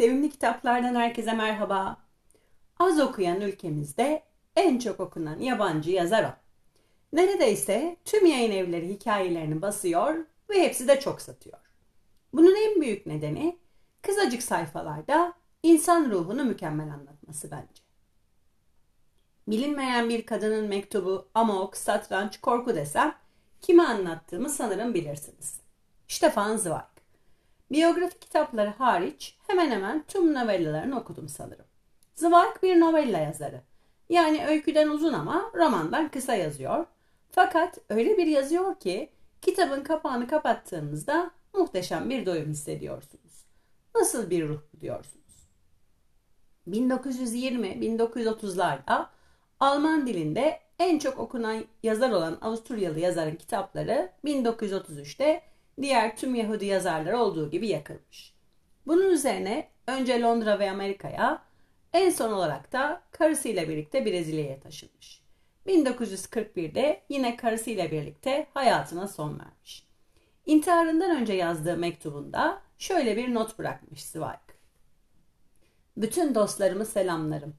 Sevimli kitaplardan herkese merhaba. Az okuyan ülkemizde en çok okunan yabancı yazar o. Neredeyse tüm yayın evleri hikayelerini basıyor ve hepsi de çok satıyor. Bunun en büyük nedeni kısacık sayfalarda insan ruhunu mükemmel anlatması bence. Bilinmeyen bir kadının mektubu, amok, satranç, korku desem kime anlattığımı sanırım bilirsiniz. Stefan Zweig. Biyografi kitapları hariç hemen hemen tüm novellalarını okudum sanırım. Zweig bir novella yazarı. Yani öyküden uzun ama romandan kısa yazıyor. Fakat öyle bir yazıyor ki kitabın kapağını kapattığınızda muhteşem bir doyum hissediyorsunuz. Nasıl bir ruh diyorsunuz. 1920-1930'larda Alman dilinde en çok okunan yazar olan Avusturyalı yazarın kitapları 1933'te diğer tüm Yahudi yazarlar olduğu gibi yakılmış. Bunun üzerine önce Londra ve Amerika'ya en son olarak da karısıyla birlikte Brezilya'ya taşınmış. 1941'de yine karısıyla birlikte hayatına son vermiş. İntiharından önce yazdığı mektubunda şöyle bir not bırakmış Zweig. Bütün dostlarımı selamlarım.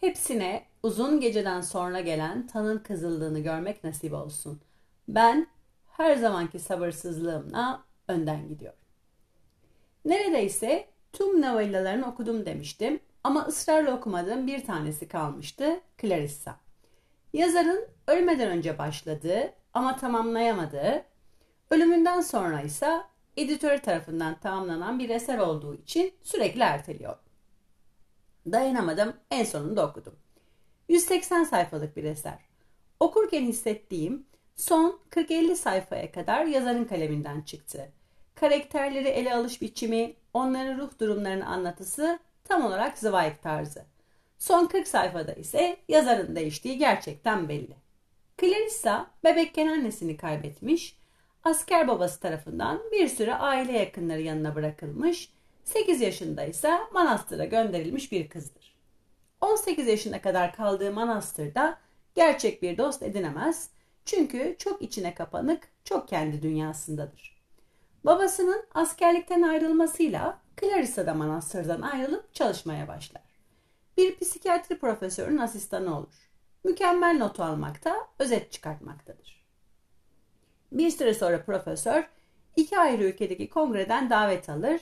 Hepsine uzun geceden sonra gelen tanın kızıldığını görmek nasip olsun. Ben her zamanki sabırsızlığımla önden gidiyorum. Neredeyse tüm novellalarını okudum demiştim ama ısrarla okumadığım bir tanesi kalmıştı Clarissa. Yazarın ölmeden önce başladığı ama tamamlayamadığı, ölümünden sonra ise editör tarafından tamamlanan bir eser olduğu için sürekli erteliyor. Dayanamadım en sonunda okudum. 180 sayfalık bir eser. Okurken hissettiğim son 40-50 sayfaya kadar yazarın kaleminden çıktı. Karakterleri ele alış biçimi, onların ruh durumlarını anlatısı tam olarak Zweig tarzı. Son 40 sayfada ise yazarın değiştiği gerçekten belli. Clarissa bebekken annesini kaybetmiş, asker babası tarafından bir süre aile yakınları yanına bırakılmış, 8 yaşında ise manastıra gönderilmiş bir kızdır. 18 yaşına kadar kaldığı manastırda gerçek bir dost edinemez, çünkü çok içine kapanık, çok kendi dünyasındadır. Babasının askerlikten ayrılmasıyla Clarissa da manastırdan ayrılıp çalışmaya başlar. Bir psikiyatri profesörünün asistanı olur. Mükemmel not almakta, özet çıkartmaktadır. Bir süre sonra profesör iki ayrı ülkedeki kongreden davet alır,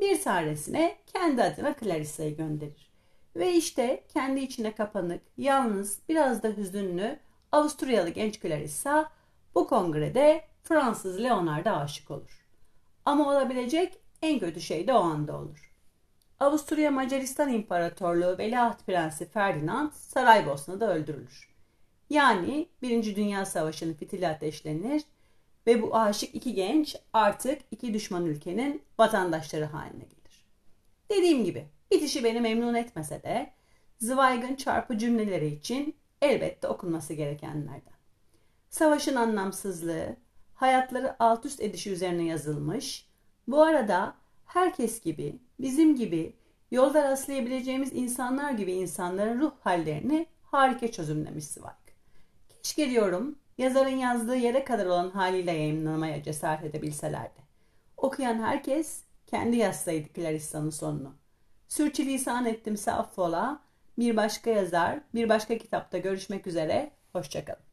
bir tanesine kendi adına Clarissa'yı gönderir. Ve işte kendi içine kapanık, yalnız, biraz da hüzünlü Avusturyalı genç Clarissa bu kongrede Fransız Leonard'a aşık olur. Ama olabilecek en kötü şey de o anda olur. Avusturya Macaristan İmparatorluğu Veliaht Prensi Ferdinand Saraybosna'da öldürülür. Yani Birinci Dünya Savaşı'nın fitili ateşlenir ve bu aşık iki genç artık iki düşman ülkenin vatandaşları haline gelir. Dediğim gibi bitişi beni memnun etmese de Zweig'ın çarpı cümleleri için elbette okunması gerekenlerden. Savaşın anlamsızlığı, hayatları alt üst edişi üzerine yazılmış, bu arada herkes gibi, bizim gibi, yolda rastlayabileceğimiz insanlar gibi insanların ruh hallerini harika çözümlemiş Zweig. Keşke diyorum yazarın yazdığı yere kadar olan haliyle yayınlamaya cesaret edebilselerdi. Okuyan herkes kendi yazsaydı Clarissa'nın sonunu. Sürçülisan ettimse affola, bir başka yazar, bir başka kitapta görüşmek üzere. Hoşçakalın.